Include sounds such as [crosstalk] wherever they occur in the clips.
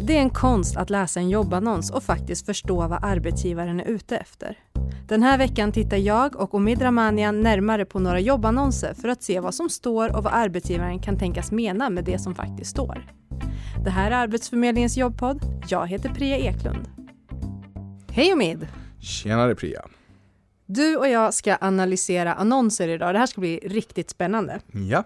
Det är en konst att läsa en jobbannons och faktiskt förstå vad arbetsgivaren är ute efter. Den här veckan tittar jag och Omid Ramanian närmare på några jobbannonser för att se vad som står och vad arbetsgivaren kan tänkas mena med det som faktiskt står. Det här är Arbetsförmedlingens jobbpodd. Jag heter Priya Eklund. Hej Omid! Tjenare Priya! Du och jag ska analysera annonser idag. Det här ska bli riktigt spännande. Ja.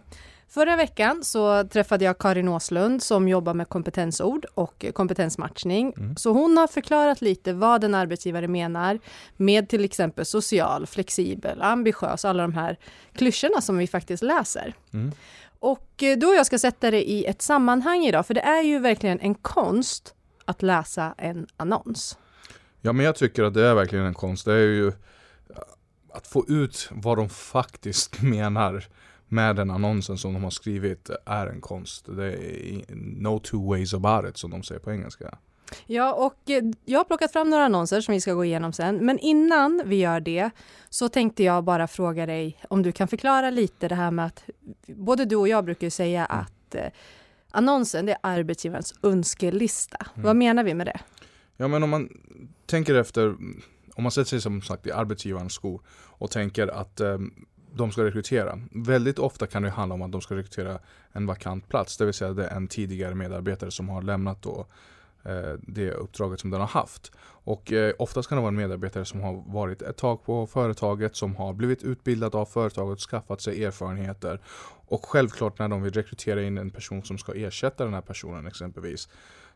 Förra veckan så träffade jag Karin Åslund som jobbar med kompetensord och kompetensmatchning. Mm. Så hon har förklarat lite vad en arbetsgivare menar med till exempel social, flexibel, ambitiös, alla de här klyschorna som vi faktiskt läser. Mm. Och eh, och jag ska sätta det i ett sammanhang idag, för det är ju verkligen en konst att läsa en annons. Ja, men jag tycker att det är verkligen en konst. Det är ju att få ut vad de faktiskt [laughs] menar med den annonsen som de har skrivit är en konst. Det är no two ways about it som de säger på engelska. Ja, och eh, jag har plockat fram några annonser som vi ska gå igenom sen. Men innan vi gör det så tänkte jag bara fråga dig om du kan förklara lite det här med att både du och jag brukar säga mm. att eh, annonsen det är arbetsgivarens önskelista. Mm. Vad menar vi med det? Ja, men om man tänker efter, om man sätter sig som sagt i arbetsgivarens skor och tänker att eh, de ska rekrytera. Väldigt ofta kan det handla om att de ska rekrytera en vakant plats, det vill säga det är en tidigare medarbetare som har lämnat då eh, det uppdraget som den har haft. Och eh, oftast kan det vara en medarbetare som har varit ett tag på företaget, som har blivit utbildad av företaget, skaffat sig erfarenheter. Och självklart när de vill rekrytera in en person som ska ersätta den här personen exempelvis,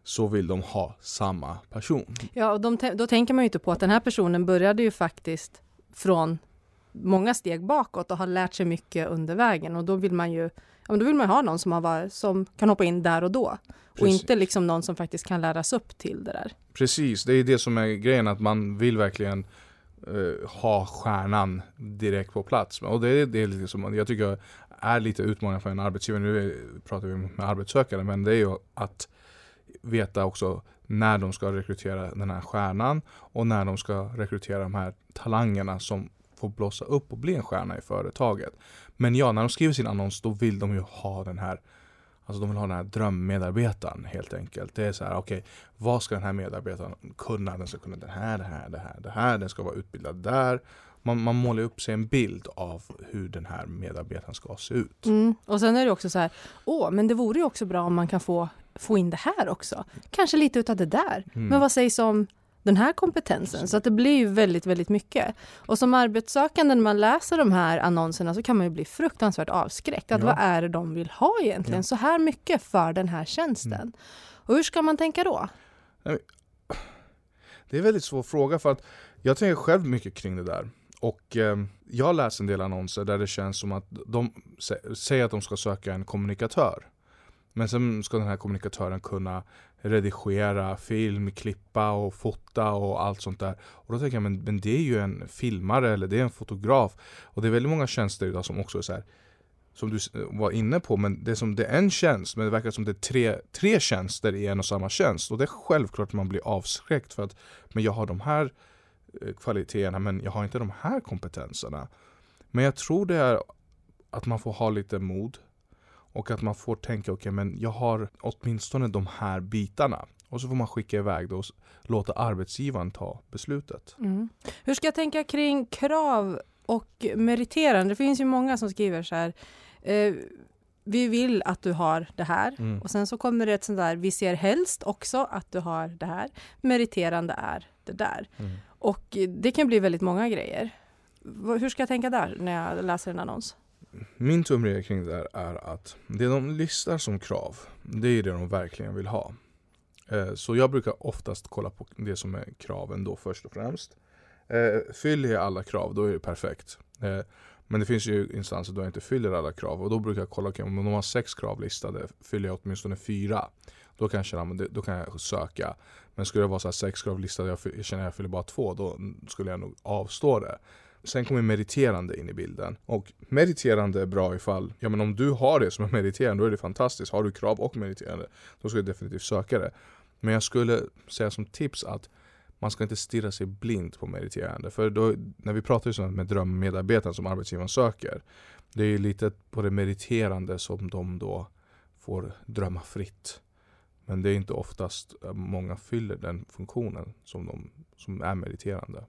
så vill de ha samma person. Ja, och de, då tänker man ju inte på att den här personen började ju faktiskt från många steg bakåt och har lärt sig mycket under vägen och då vill man ju ja, då vill man ha någon som, har varit, som kan hoppa in där och då. Precis. Och inte liksom någon som faktiskt kan läras upp till det där. Precis, det är det som är grejen att man vill verkligen uh, ha stjärnan direkt på plats. Och det är det liksom, jag tycker är lite utmaning för en arbetsgivare. Nu pratar vi med arbetssökande men det är ju att veta också när de ska rekrytera den här stjärnan och när de ska rekrytera de här talangerna som få blossa upp och bli en stjärna i företaget. Men ja, när de skriver sin annons då vill de ju ha den här Alltså de vill ha den här drömmedarbetaren helt enkelt. Det är så här, okej, okay, vad ska den här medarbetaren kunna? Den ska kunna det här, det här, det här, det här. Den ska vara utbildad där. Man, man målar upp sig en bild av hur den här medarbetaren ska se ut. Mm. Och sen är det också så här, åh, men det vore ju också bra om man kan få, få in det här också. Kanske lite utav det där. Mm. Men vad sägs om den här kompetensen. Så att det blir ju väldigt, väldigt mycket. Och som arbetssökande när man läser de här annonserna så kan man ju bli fruktansvärt avskräckt. Att ja. Vad är det de vill ha egentligen? Ja. Så här mycket för den här tjänsten. Mm. Och hur ska man tänka då? Det är en väldigt svår fråga för att jag tänker själv mycket kring det där. Och eh, jag läser en del annonser där det känns som att de säger att de ska söka en kommunikatör. Men sen ska den här kommunikatören kunna redigera film, klippa och fota och allt sånt där. Och då tänker jag, men, men det är ju en filmare eller det är en fotograf. Och det är väldigt många tjänster idag som också är så här, som du var inne på, men det är som det är en tjänst, men det verkar som det är tre, tre tjänster i en och samma tjänst. Och det är självklart man blir avskräckt för att, men jag har de här eh, kvaliteterna, men jag har inte de här kompetenserna. Men jag tror det är att man får ha lite mod och att man får tänka, okej okay, men jag har åtminstone de här bitarna. Och så får man skicka iväg det och låta arbetsgivaren ta beslutet. Mm. Hur ska jag tänka kring krav och meriterande? Det finns ju många som skriver så här. Eh, vi vill att du har det här. Mm. Och sen så kommer det ett sånt där, vi ser helst också att du har det här. Meriterande är det där. Mm. Och det kan bli väldigt många grejer. Hur ska jag tänka där när jag läser en annons? Min tumregel kring det där är att det de listar som krav, det är det de verkligen vill ha. Eh, så jag brukar oftast kolla på det som är kraven då först och främst. Eh, fyller jag alla krav, då är det perfekt. Eh, men det finns ju instanser då jag inte fyller alla krav och då brukar jag kolla, okay, om de har sex krav listade, fyller jag åtminstone fyra. Då kan jag, känna, då kan jag söka. Men skulle det vara så sex krav listade, jag känner att jag fyller bara två, då skulle jag nog avstå det. Sen kommer meriterande in i bilden. Och meriterande är bra ifall, ja men om du har det som är meriterande då är det fantastiskt. Har du krav och meriterande då ska du definitivt söka det. Men jag skulle säga som tips att man ska inte stirra sig blind på meriterande. För då, när vi pratar med drömmedarbetaren som arbetsgivaren söker, det är lite på det meriterande som de då får drömma fritt. Men det är inte oftast eh, många fyller den funktionen som, de, som är meriterande.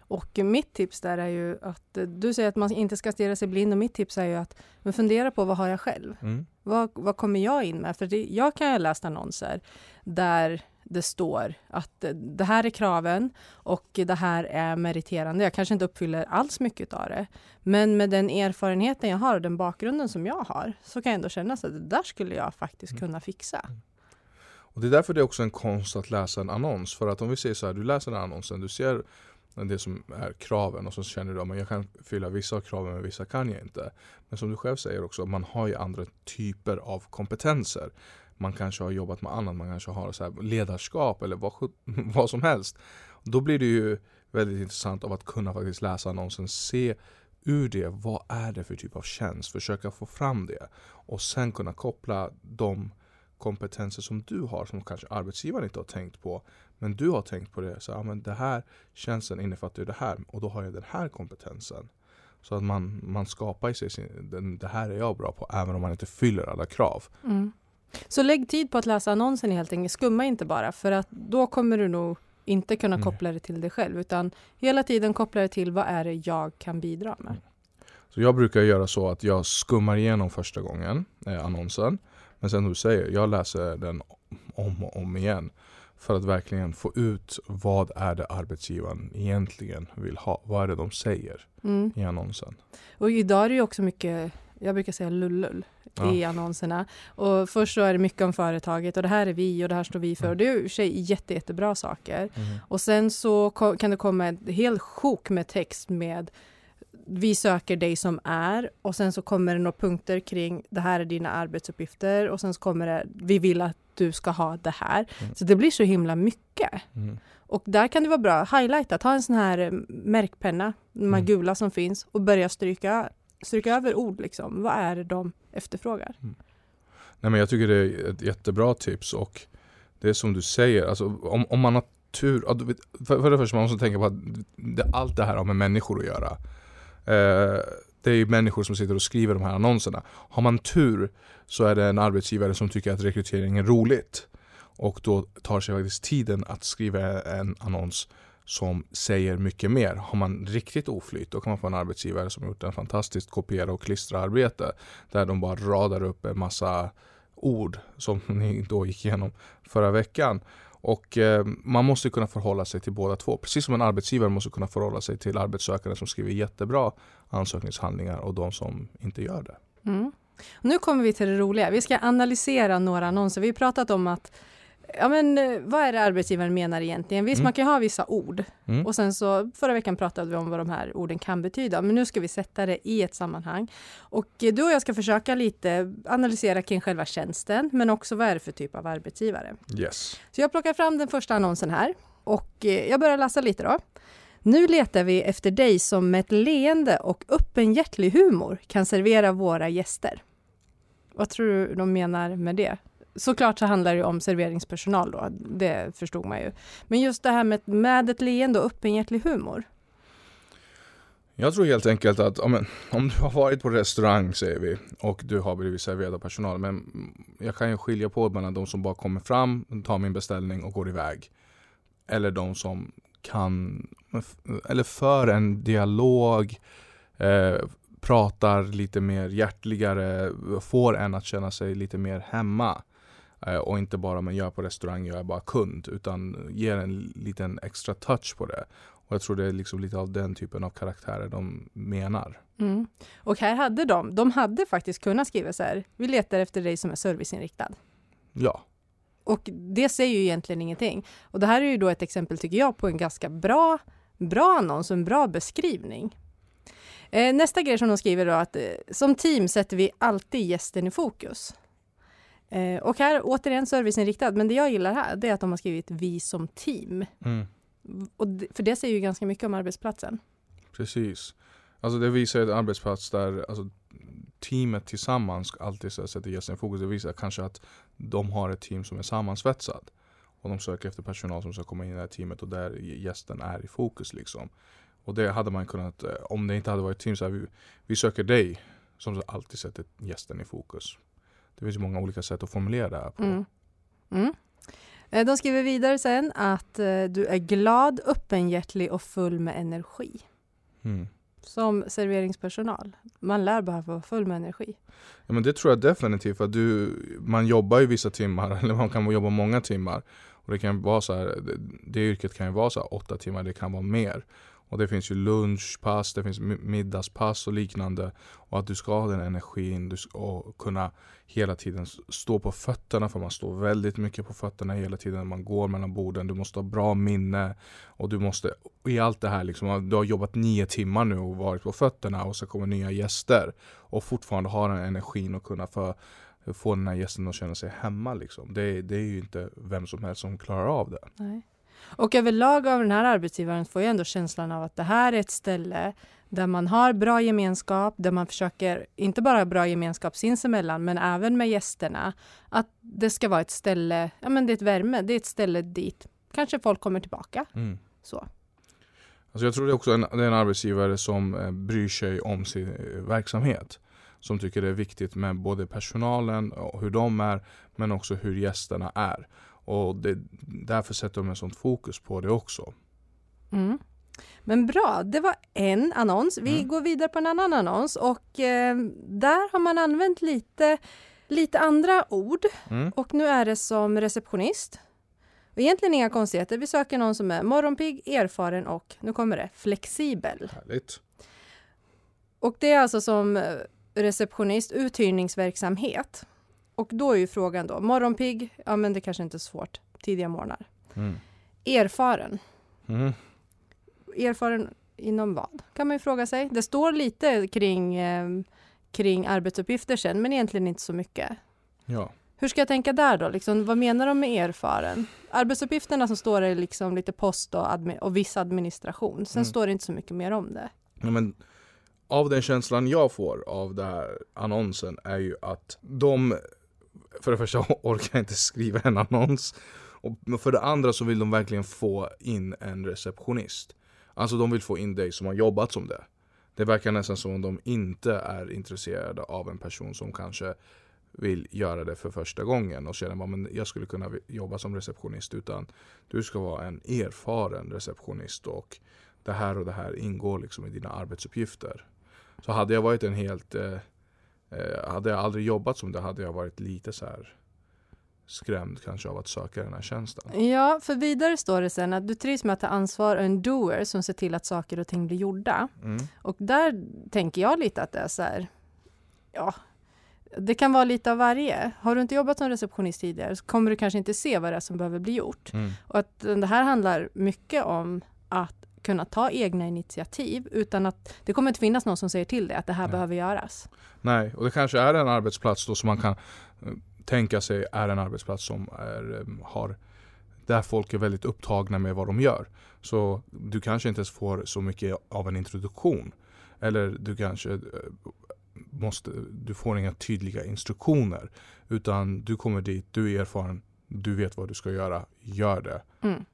Och mitt tips där är ju att eh, du säger att man inte ska stirra sig blind och mitt tips är ju att men fundera på vad har jag själv? Mm. Vad, vad kommer jag in med? För det, jag kan ju ha läst annonser där det står att eh, det här är kraven och det här är meriterande. Jag kanske inte uppfyller alls mycket av det. Men med den erfarenheten jag har och den bakgrunden som jag har så kan jag ändå känna att det där skulle jag faktiskt Mm. kunna fixa. Och det är därför det är också en konst att läsa en annons. För att om vi säger så här, du läser den annonsen, du ser det som är kraven och så känner du att jag kan fylla vissa av kraven men vissa kan jag inte. Men som du själv säger också, man har ju andra typer av kompetenser. Man kanske har jobbat med annat, man kanske har så här ledarskap eller vad, [laughs] vad som helst. Då blir det ju väldigt intressant av att kunna faktiskt läsa annonsen, se ur det, vad är det för typ av tjänst, försöka få fram det och sen kunna koppla de kompetenser som du har som kanske arbetsgivaren inte har tänkt på men du har tänkt på det, så ja, men det här tjänsten innefattar ju det här och då har jag den här kompetensen. Så att man, man skapar i sig sin, den, det här är jag bra på även om man inte fyller alla krav. Mm. Så lägg tid på att läsa annonsen helt enkelt. Skumma inte bara för att då kommer du nog inte kunna Nej. koppla det till dig själv utan hela tiden koppla det till vad är det jag kan bidra med. Så jag brukar göra så att jag skummar igenom första gången eh, annonsen. Men sen du säger, jag läser den om och om igen. För att verkligen få ut vad är det arbetsgivaren egentligen vill ha. Vad är det de säger Mm. i annonsen. Och idag är det ju också mycket, jag brukar säga lullull Ja. i annonserna. Och först så är det mycket om företaget och det här är vi och det här står vi för. Mm. Och det är i och för sig jätte, jättebra saker. Och sen så kan det komma ett helt sjok med text med vi söker dig som är och sen så kommer det några punkter kring det här är dina arbetsuppgifter och sen så kommer det vi vill att du ska ha det här. Mm. Så det blir så himla mycket. Mm. Och där kan det vara bra, highlighta, ta en sån här eh, märkpenna, de här Mm. gula som finns och börja stryka, stryka över ord liksom. Vad är det de efterfrågar? Nej, men jag tycker det är ett jättebra tips och det är som du säger, alltså, om, om man har tur, för, för det första man måste tänka på att det, allt det här har med människor att göra. Eh, det är ju människor som sitter och skriver de här annonserna. Har man tur så är det en arbetsgivare som tycker att rekrytering är roligt och då tar sig faktiskt tiden att skriva en annons som säger mycket mer. Har man riktigt oflyt då kan man få en arbetsgivare som gjort en fantastiskt kopiera och klistra arbete där de bara radar upp en massa ord som [laughs] ni då gick igenom förra veckan. Och eh, man måste kunna förhålla sig till båda två. Precis som en arbetsgivare måste kunna förhålla sig till arbetssökande som skriver jättebra ansökningshandlingar och de som inte gör det. Mm. Nu kommer vi till det roliga. Vi ska analysera några annonser. Vi har pratat om att Ja men eh, vad är det arbetsgivaren menar egentligen? Visst Mm. man kan ha vissa ord Mm. och sen så förra veckan pratade vi om vad de här orden kan betyda men nu ska vi sätta det i ett sammanhang. Och eh, du och jag ska försöka lite analysera kring själva tjänsten men också vad är det för typ av arbetsgivare. Yes. Så jag plockar fram den första annonsen här och eh, jag börjar läsa lite då. Nu letar vi efter dig som med ett leende och öppenhjärtlig humor kan servera våra gäster. Vad tror du de menar med det? Såklart så handlar det om serveringspersonal då, det förstod man ju. Men just det här med, med ett leende och öppenhjärtlig humor. Jag tror helt enkelt att om, om du har varit på restaurang säger vi och du har blivit serverad av personal. Men jag kan ju skilja på mellan de som bara kommer fram, tar min beställning och går iväg. Eller de som kan, eller för en dialog, eh, pratar lite mer hjärtligare, får en att känna sig lite mer hemma. Eh, och inte bara, men jag är på restaurang, jag är bara kund. Utan ger en liten extra touch på det. Och jag tror det är liksom lite av den typen av karaktärer de menar. Mm. Och här hade de, de hade faktiskt kunnat skriva så här, vi letar efter dig som är serviceinriktad. Ja. Och det säger ju egentligen ingenting. Och det här är ju då ett exempel, tycker jag, på en ganska bra, bra annons och en bra beskrivning. Eh, nästa grej som de skriver då att eh, som team sätter vi alltid gästen i fokus. Eh, och här återigen serviceinriktad, men det jag gillar här det är att de har skrivit vi som team. Mm. Och för det säger ju ganska mycket om arbetsplatsen. Precis. Alltså det visar en arbetsplats där alltså, teamet tillsammans alltid så här sätter gästen i fokus. Det visar kanske att de har ett team som är sammansvetsat. Och de söker efter personal som ska komma in i det här teamet och där gästen är i fokus liksom. Och det hade man kunnat, eh, om det inte hade varit team så här, vi, vi söker dig som alltid sätter gästen i fokus. Det finns många olika sätt att formulera det här på. Mm. Mm. Eh, de skriver vidare sen att eh, du är glad, öppenhjärtig och full med energi. Mm. Som serveringspersonal. Man lär behöva vara full med energi. Ja, men det tror jag definitivt. För du, man jobbar ju vissa timmar, [laughs] eller man kan jobba många timmar. Och det kan vara så här, det, det yrket kan ju vara så här åtta timmar, det kan vara mer. Och det finns ju lunchpass, det finns middagspass och liknande. Och att du ska ha den energin du ska, och kunna hela tiden stå på fötterna. För man står väldigt mycket på fötterna hela tiden när man går mellan borden. Du måste ha bra minne. Och du måste, i allt det här liksom, du har jobbat nio timmar nu och varit på fötterna och så kommer nya gäster. Och fortfarande ha den energin och kunna för, få den här gästen att känna sig hemma. Liksom. Det, det är ju inte vem som helst som klarar av det. Nej. Och överlag av den här arbetsgivaren får jag ändå känslan av att det här är ett ställe där man har bra gemenskap, där man försöker, inte bara bra gemenskap sinsemellan, men även med gästerna. Att det ska vara ett ställe, ja men det är ett värme, det är ett ställe dit kanske folk kommer tillbaka. Mm. Så. Alltså jag tror det är också en, det är en arbetsgivare som eh, bryr sig om sin eh, verksamhet. Som tycker det är viktigt med både personalen och hur de är, men också hur gästerna är. Och det, därför sätter de en sånt fokus på det också. Mm. Men bra, det var en annons. Vi mm. går vidare på en annan annons och eh, där har man använt lite, lite andra ord. Mm. Och nu är det som receptionist. Och egentligen inga konstigheter. Vi söker någon som är morgonpigg, erfaren och, nu kommer det, flexibel. Härligt. Och det är alltså som receptionist, uthyrningsverksamhet. Och då är ju frågan då, morgonpigg, ja men det kanske inte är svårt, tidiga morgnar. Mm. Erfaren. Mm. Erfaren inom vad? Kan man ju fråga sig. Det står lite kring, eh, kring arbetsuppgifter sen, men egentligen inte så mycket. Ja. Hur ska jag tänka där då? Liksom, vad menar de med erfaren? Arbetsuppgifterna som står är liksom lite post och, admi och viss administration. Sen mm. står det inte så mycket mer om det. Ja, men av den känslan jag får av den här annonsen är ju att de för det första [laughs] orkar inte skriva en annons. Och för det andra så vill de verkligen få in en receptionist. Alltså de vill få in dig som har jobbat som det. Det verkar nästan som om de inte är intresserade av en person som kanske vill göra det för första gången och känner att jag skulle kunna jobba som receptionist. Utan du ska vara en erfaren receptionist och det här och det här ingår liksom i dina arbetsuppgifter. Så hade jag varit en helt eh, Eh, hade jag aldrig jobbat som det hade jag varit lite så här skrämd kanske av att söka den här tjänsten. Ja, för vidare står det sen att du trivs med att ta ansvar och en doer som ser till att saker och ting blir gjorda. Mm. Och där tänker jag lite att det är så här, ja, det kan vara lite av varje. Har du inte jobbat som receptionist tidigare så kommer du kanske inte se vad det är som behöver bli gjort. Mm. Och att det här handlar mycket om att kunna ta egna initiativ utan att det kommer inte finnas någon som säger till dig att det här Nej. behöver göras. Nej, och det kanske är en arbetsplats då som man kan eh, tänka sig är en arbetsplats som är, eh, har där folk är väldigt upptagna med vad de gör. Så du kanske inte ens får så mycket av en introduktion. Eller du kanske eh, måste, du får inga tydliga instruktioner. Utan du kommer dit, du är erfaren, du vet vad du ska göra, gör det. Mm.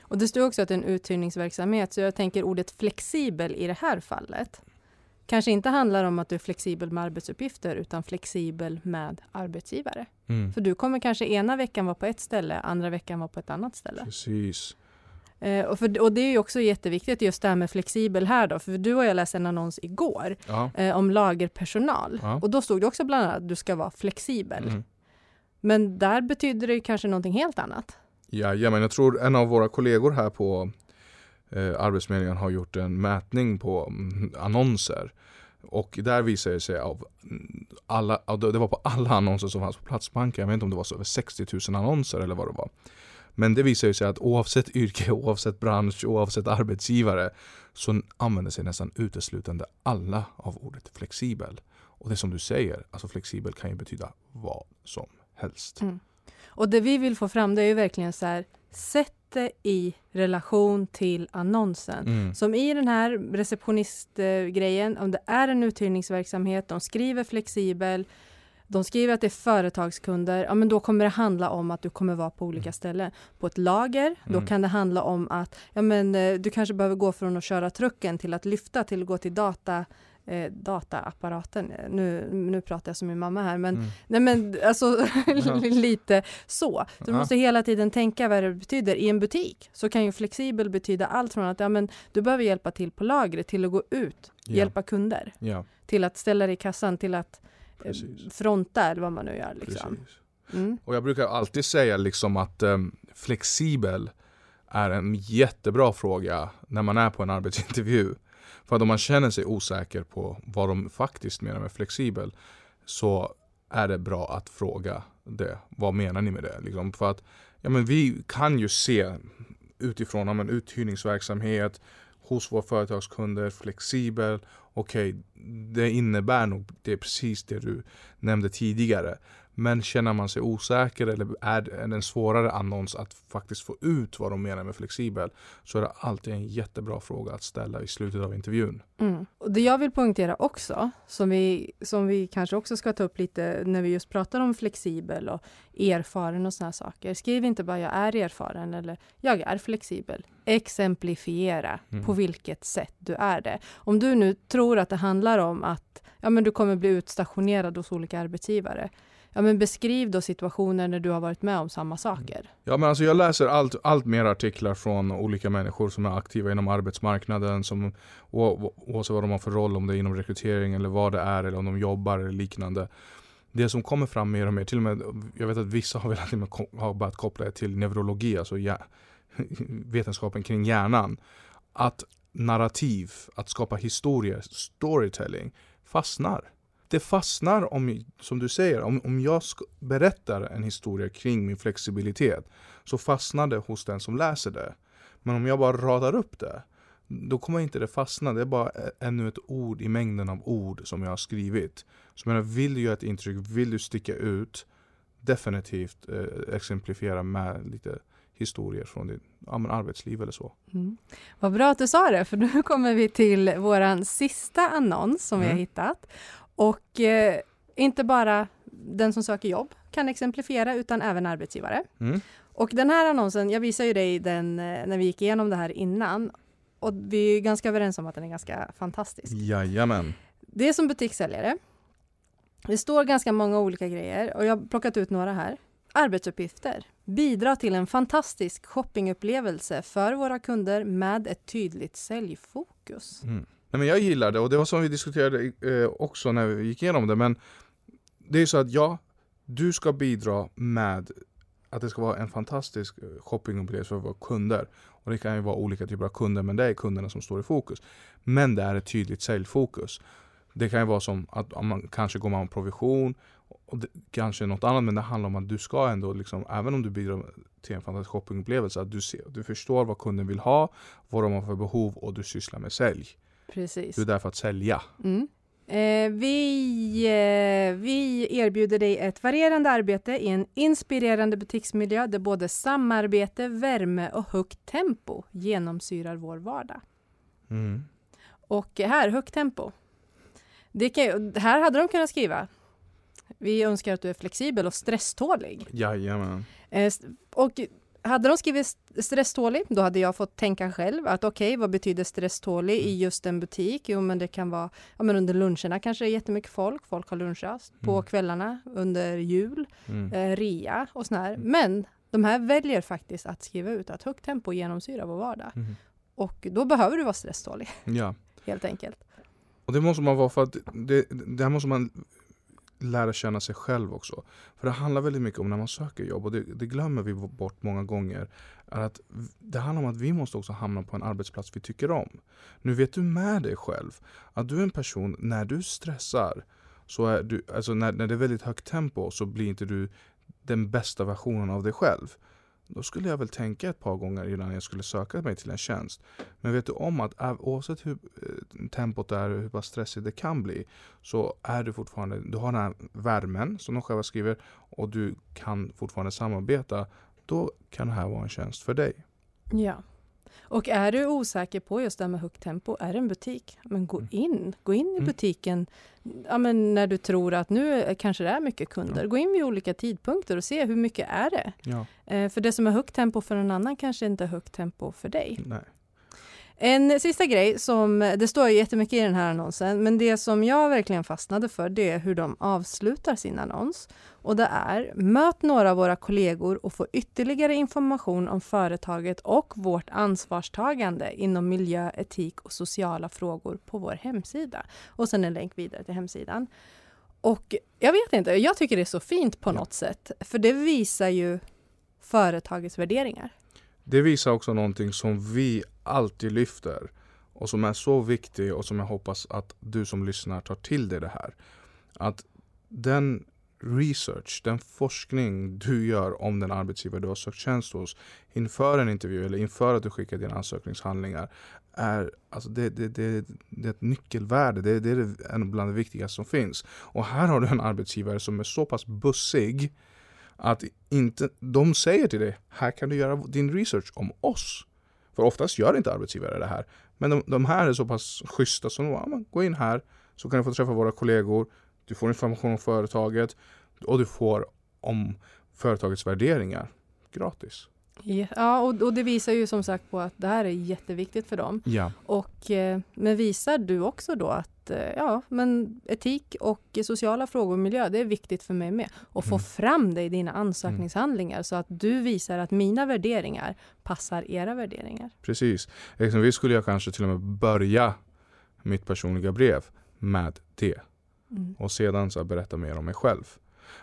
Och det står också att det är en uthyrningsverksamhet, så jag tänker ordet flexibel i det här fallet kanske inte handlar om att du är flexibel med arbetsuppgifter, utan flexibel med arbetsgivare. Mm. För du kommer kanske ena veckan vara på ett ställe, andra veckan vara på ett annat ställe. Precis. Eh, och, för, och, det är ju också jätteviktigt just det här med flexibel här då, för du och jag läste en annons igår eh, om lagerpersonal. Ja. Och då stod det också bland annat att du ska vara flexibel. Mm. Men där betyder det kanske någonting helt annat. Jajamän, jag tror en av våra kollegor här på eh, Arbetsförmedlingen har gjort en mätning på mm, annonser. Och där visade det sig av mm, alla, det var på alla annonser som fanns på Platsbanken, jag vet inte om det var så över 60 000 annonser eller vad det var. Men det visar sig att oavsett yrke, [laughs] oavsett bransch, oavsett arbetsgivare så använder sig nästan uteslutande alla av ordet flexibel. Och det som du säger, alltså flexibel kan ju betyda vad som helst. Mm. Och det vi vill få fram det är ju verkligen så här, sätt det i relation till annonsen. Mm. Som i den här receptionistgrejen, om det är en uthyrningsverksamhet, de skriver flexibel, de skriver att det är företagskunder, ja men då kommer det handla om att du kommer vara på olika mm. ställen. På ett lager, då mm. kan det handla om att ja men, eh, du kanske behöver gå från att köra trucken till att lyfta till att gå till data eh, dataapparaten. Nu, nu pratar jag som min mamma här, men, Mm. nej men alltså [laughs] [laughs] lite så. Du Ja. måste hela tiden tänka vad det betyder. I en butik så kan ju flexibel betyda allt från att ja, men, du behöver hjälpa till på lagret till att gå ut, Ja. hjälpa kunder, Ja, till att ställa dig i kassan, till att eh, fronta eller vad man nu gör. Liksom. Mm. Och jag brukar alltid säga liksom att em, flexibel är en jättebra fråga när man är på en arbetsintervju. För att om man känner sig osäker på vad de faktiskt menar med flexibel så är det bra att fråga det. Vad menar ni med det? Liksom för att ja, men vi kan ju se utifrån ja, men uthyrningsverksamhet hos våra företagskunder, flexibel. Okej, det innebär nog det är precis det du nämnde tidigare. Men känner man sig osäker eller är det en svårare annons att faktiskt få ut vad de menar med flexibel så är det alltid en jättebra fråga att ställa i slutet av intervjun. Mm. Och det jag vill poängtera också, som vi, som vi kanske också ska ta upp lite när vi just pratar om flexibel och erfaren och såna saker. Skriv inte bara jag är erfaren eller jag är flexibel. Exemplifiera Mm. på vilket sätt du är det. Om du nu tror att det handlar om att ja, men du kommer bli utstationerad hos olika arbetsgivare. Ja, men beskriv då situationer när du har varit med om samma saker. Mm. Ja men alltså jag läser allt, allt mer artiklar från olika människor som är aktiva inom arbetsmarknaden som o- o- oavsett vad de har för roll, om det är inom rekrytering eller vad det är eller om de jobbar eller liknande. Det som kommer fram mer och mer, till och med, jag vet att vissa har, velat, har börjat koppla det till neurologi, alltså ja, [laughs] vetenskapen kring hjärnan. Att narrativ, att skapa historier, storytelling, fastnar. Det fastnar om, som du säger, om, om jag berättar en historia kring min flexibilitet så fastnar det hos den som läser det. Men om jag bara radar upp det, då kommer inte det fastna. Det är bara ännu ett ord i mängden av ord som jag har skrivit. Så jag menar, vill du göra ett intryck, vill du sticka ut, definitivt eh, exemplifiera med lite historier från ditt ja, arbetsliv eller så. Mm. Vad bra att du sa det, för nu kommer vi till våran sista annons som vi har Mm. hittat. Och eh, inte bara den som söker jobb kan exemplifiera, utan även arbetsgivare. Mm. Och den här annonsen, jag visade ju dig den eh, när vi gick igenom det här innan. Och vi är ganska överens om att den är ganska fantastisk. Jajamän. Det är som butikssäljare. Det står ganska många olika grejer och jag har plockat ut några här. Arbetsuppgifter. Bidra till en fantastisk shoppingupplevelse för våra kunder med ett tydligt säljfokus. Mm. Nej, men jag gillar det och det var som vi diskuterade eh, också när vi gick igenom det. Men det är så att ja, du ska bidra med att det ska vara en fantastisk eh, shoppingupplevelse för våra kunder. Och det kan ju vara olika typer av kunder, men det är kunderna som står i fokus. Men det är ett tydligt säljfokus. Det kan ju vara som att man kanske går med provision och det, kanske något annat, men det handlar om att du ska ändå, liksom, även om du bidrar till en fantastisk shoppingupplevelse, att du, ser, du förstår vad kunden vill ha, vad de har för behov och du sysslar med sälj. Precis. Du är där för att sälja. Mm. Eh, vi, eh, vi erbjuder dig ett varierande arbete i en inspirerande butiksmiljö där både samarbete, värme och högt tempo genomsyrar vår vardag. Mm. Och här, högt tempo. Det kan, här hade de kunnat skriva. Vi önskar att du är flexibel och stresstålig. Jajamän. Eh, och hade de skrivit st- stresstålig, då hade jag fått tänka själv att okej, vad betyder stresstålig i just en butik? Jo, men det kan vara ja, men under luncherna kanske det är jättemycket folk. Folk har lunchrast på Mm. kvällarna under jul, Mm. eh, rea och sån här. Mm. Men de här väljer faktiskt att skriva ut att högt tempo genomsyrar vår vardag. Mm. Och då behöver du vara stresstålig, Ja. [laughs] helt enkelt. Och det måste man vara för att det, det här måste man lära känna sig själv också. För det handlar väldigt mycket om när man söker jobb och det, det glömmer vi bort många gånger. Är att det handlar om att vi måste också hamna på en arbetsplats vi tycker om. Nu vet du med dig själv att du är en person, när du stressar, så är du, alltså när, när det är väldigt högt tempo så blir inte du den bästa versionen av dig själv. Då skulle jag väl tänka ett par gånger innan jag skulle söka mig till en tjänst. Men vet du om att oavsett hur eh, tempot är och hur pass stressigt det kan bli så är du fortfarande, du har den här värmen som de själva skriver och du kan fortfarande samarbeta. Då kan det här vara en tjänst för dig. Ja. Och är du osäker på just det här med högt tempo, är det en butik? Men gå Mm. in, gå in i Mm. butiken ja, men när du tror att nu kanske det är mycket kunder. Ja. Gå in vid olika tidpunkter och se hur mycket är det? Ja, Eh, för det som är högt tempo för en annan kanske inte är högt tempo för dig. nej. En sista grej som, det står ju jättemycket i den här annonsen, men det som jag verkligen fastnade för det är hur de avslutar sin annons. Och det är, möt några av våra kollegor och få ytterligare information om företaget och vårt ansvarstagande inom miljö, etik och sociala frågor på vår hemsida. Och sen en länk vidare till hemsidan. Och jag vet inte, jag tycker det är så fint på något sätt, för det visar ju företagets värderingar. Det visar också någonting som vi alltid lyfter och som är så viktig och som jag hoppas att du som lyssnar tar till dig det här. Att den research, den forskning du gör om den arbetsgivare du har sökt tjänst hos inför en intervju eller inför att du skickar dina ansökningshandlingar är, alltså det, det, det, det är ett nyckelvärde. Det, det är en bland det viktigaste som finns. Och här har du en arbetsgivare som är så pass bussig att inte, de säger till dig, här kan du göra din research om oss. För oftast gör inte arbetsgivare det här. Men de, de här är så pass schyssta som, ja, gå in här så kan du få träffa våra kollegor. Du får information om företaget och du får om företagets värderingar gratis. Ja, och, och, det visar ju som sagt på att det här är jätteviktigt för dem. Ja. Och, eh, men visar du också då att eh, ja, men etik och sociala frågor och miljö, det är viktigt för mig med. Och få mm. fram det i dina ansökningshandlingar mm. så att du visar att mina värderingar passar era värderingar. Precis. Exempelvis skulle jag kanske till och med börja mitt personliga brev med det. Mm. Och sedan så berätta mer om mig själv.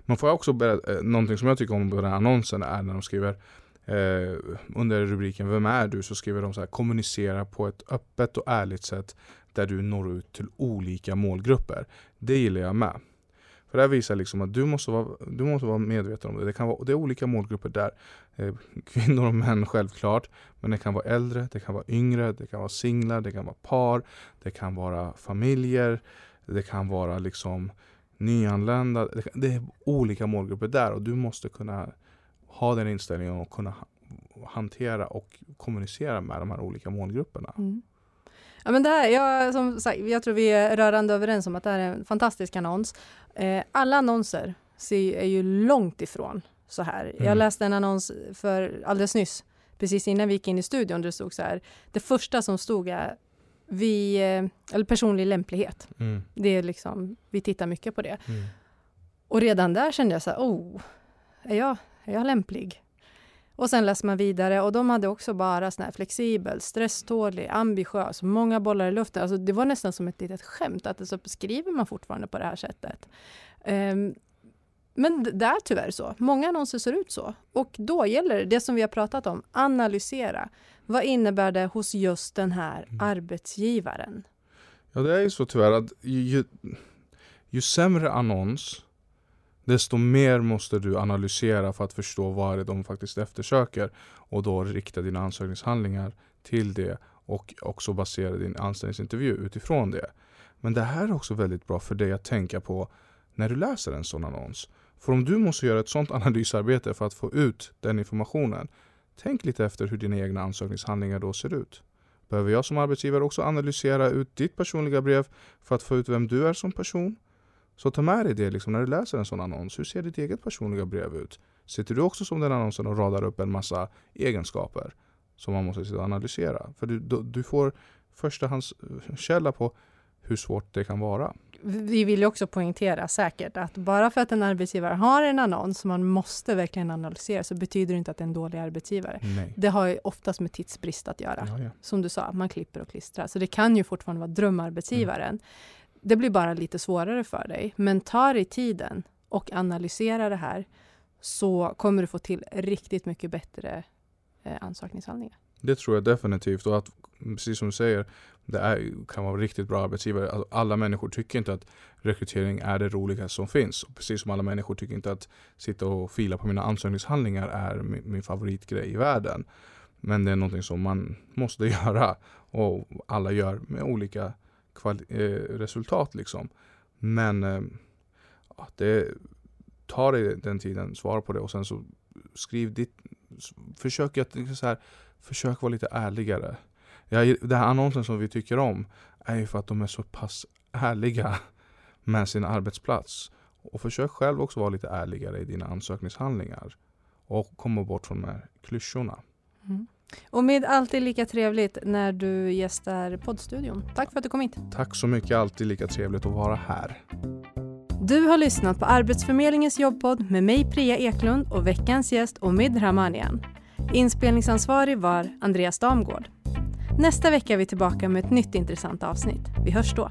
Man får också berätta, eh, någonting som jag tycker om på den här annonsen är när de skriver eh, under rubriken Vem är du? så skriver de så här kommunicera på ett öppet och ärligt sätt där du når ut till olika målgrupper. Det gillar jag med. För det här visar liksom att du måste vara, du måste vara medveten om det. Det, kan vara, det är olika målgrupper där. Eh, kvinnor och män självklart. Men det kan vara äldre, det kan vara yngre, det kan vara singlar, det kan vara par, det kan vara familjer, det kan vara liksom nyanlända. Det, kan, det är olika målgrupper där och du måste kunna ha den inställningen och kunna hantera och kommunicera med de här olika målgrupperna. Mm. Ja, men det här, jag, som sagt, jag tror vi är rörande överens om att det här är en fantastisk annons. Eh, alla annonser är ju långt ifrån så här. Mm. Jag läste en annons för alldeles nyss, precis innan vi gick in i studion, där det stod så här. Det första som stod är vi, eh, eller personlig lämplighet. Mm. Det är liksom, vi tittar mycket på det. Mm. Och redan där kände jag så här, oh, är jag är jag lämplig? Och sen läser man vidare och de hade också bara sån här flexibel, stresstålig, ambitiös, många bollar i luften. Alltså det var nästan som ett litet skämt att så beskriver man fortfarande på det här sättet. Um, men det är tyvärr så. Många annonser ser ut så. Och då gäller det, det som vi har pratat om, analysera. Vad innebär det hos just den här mm. arbetsgivaren? Ja, det är ju så tyvärr att ju, ju, ju sämre annons, desto mer måste du analysera för att förstå vad det är de faktiskt eftersöker och då rikta dina ansökningshandlingar till det och också basera din anställningsintervju utifrån det. Men det här är också väldigt bra för dig att tänka på när du läser en sån annons. För om du måste göra ett sånt [laughs] analysarbete för att få ut den informationen, tänk lite efter hur dina egna ansökningshandlingar då ser ut. Behöver jag som arbetsgivare också analysera ut ditt personliga brev för att få ut vem du är som person? Så ta med dig det liksom, när du läser en sån annons. Hur ser ditt eget personliga brev ut? Sitter du också som den annonsen och radar upp en massa egenskaper som man måste sitta och analysera? För du, du, du får förstahandskälla på hur svårt det kan vara. Vi vill ju också poängtera säkert att bara för att en arbetsgivare har en annons som man måste verkligen analysera så betyder det inte att det är en dålig arbetsgivare. Nej. Det har ju oftast med tidsbrist att göra. Ja, ja. Som du sa, man klipper och klistrar. Så det kan ju fortfarande vara drömarbetsgivaren. Mm. Det blir bara lite svårare för dig. Men ta dig tiden och analysera det här så kommer du få till riktigt mycket bättre eh, ansökningshandlingar. Det tror jag definitivt. Och att, precis som du säger, det är, kan vara riktigt bra arbetsgivare. Alltså, alla människor tycker inte att rekrytering är det roligaste som finns. Och precis som alla människor tycker inte att sitta och fila på mina ansökningshandlingar är min, min favoritgrej i världen. Men det är någonting som man måste [laughs] göra och alla gör med olika eh, Eh, resultat. Liksom. Men eh, ja, det, ta dig den tiden, svara på det och sen så skriv ditt, försök att liksom så här, försök vara lite ärligare. Jag, den här annonsen som vi tycker om är ju för att de är så pass ärliga [laughs] med sin arbetsplats. Och försök själv också vara lite ärligare i dina ansökningshandlingar. Och komma bort från de här klyschorna. Mm. Och med alltid lika trevligt när du gästar poddstudion. Tack för att du kom hit. Tack så mycket, alltid lika trevligt att vara här. Du har lyssnat på Arbetsförmedlingens jobbpodd med mig Priya Eklund och veckans gäst Omid Rahmanian. Inspelningsansvarig var Andreas Damgård. Nästa vecka är vi tillbaka med ett nytt intressant avsnitt. Vi hörs då.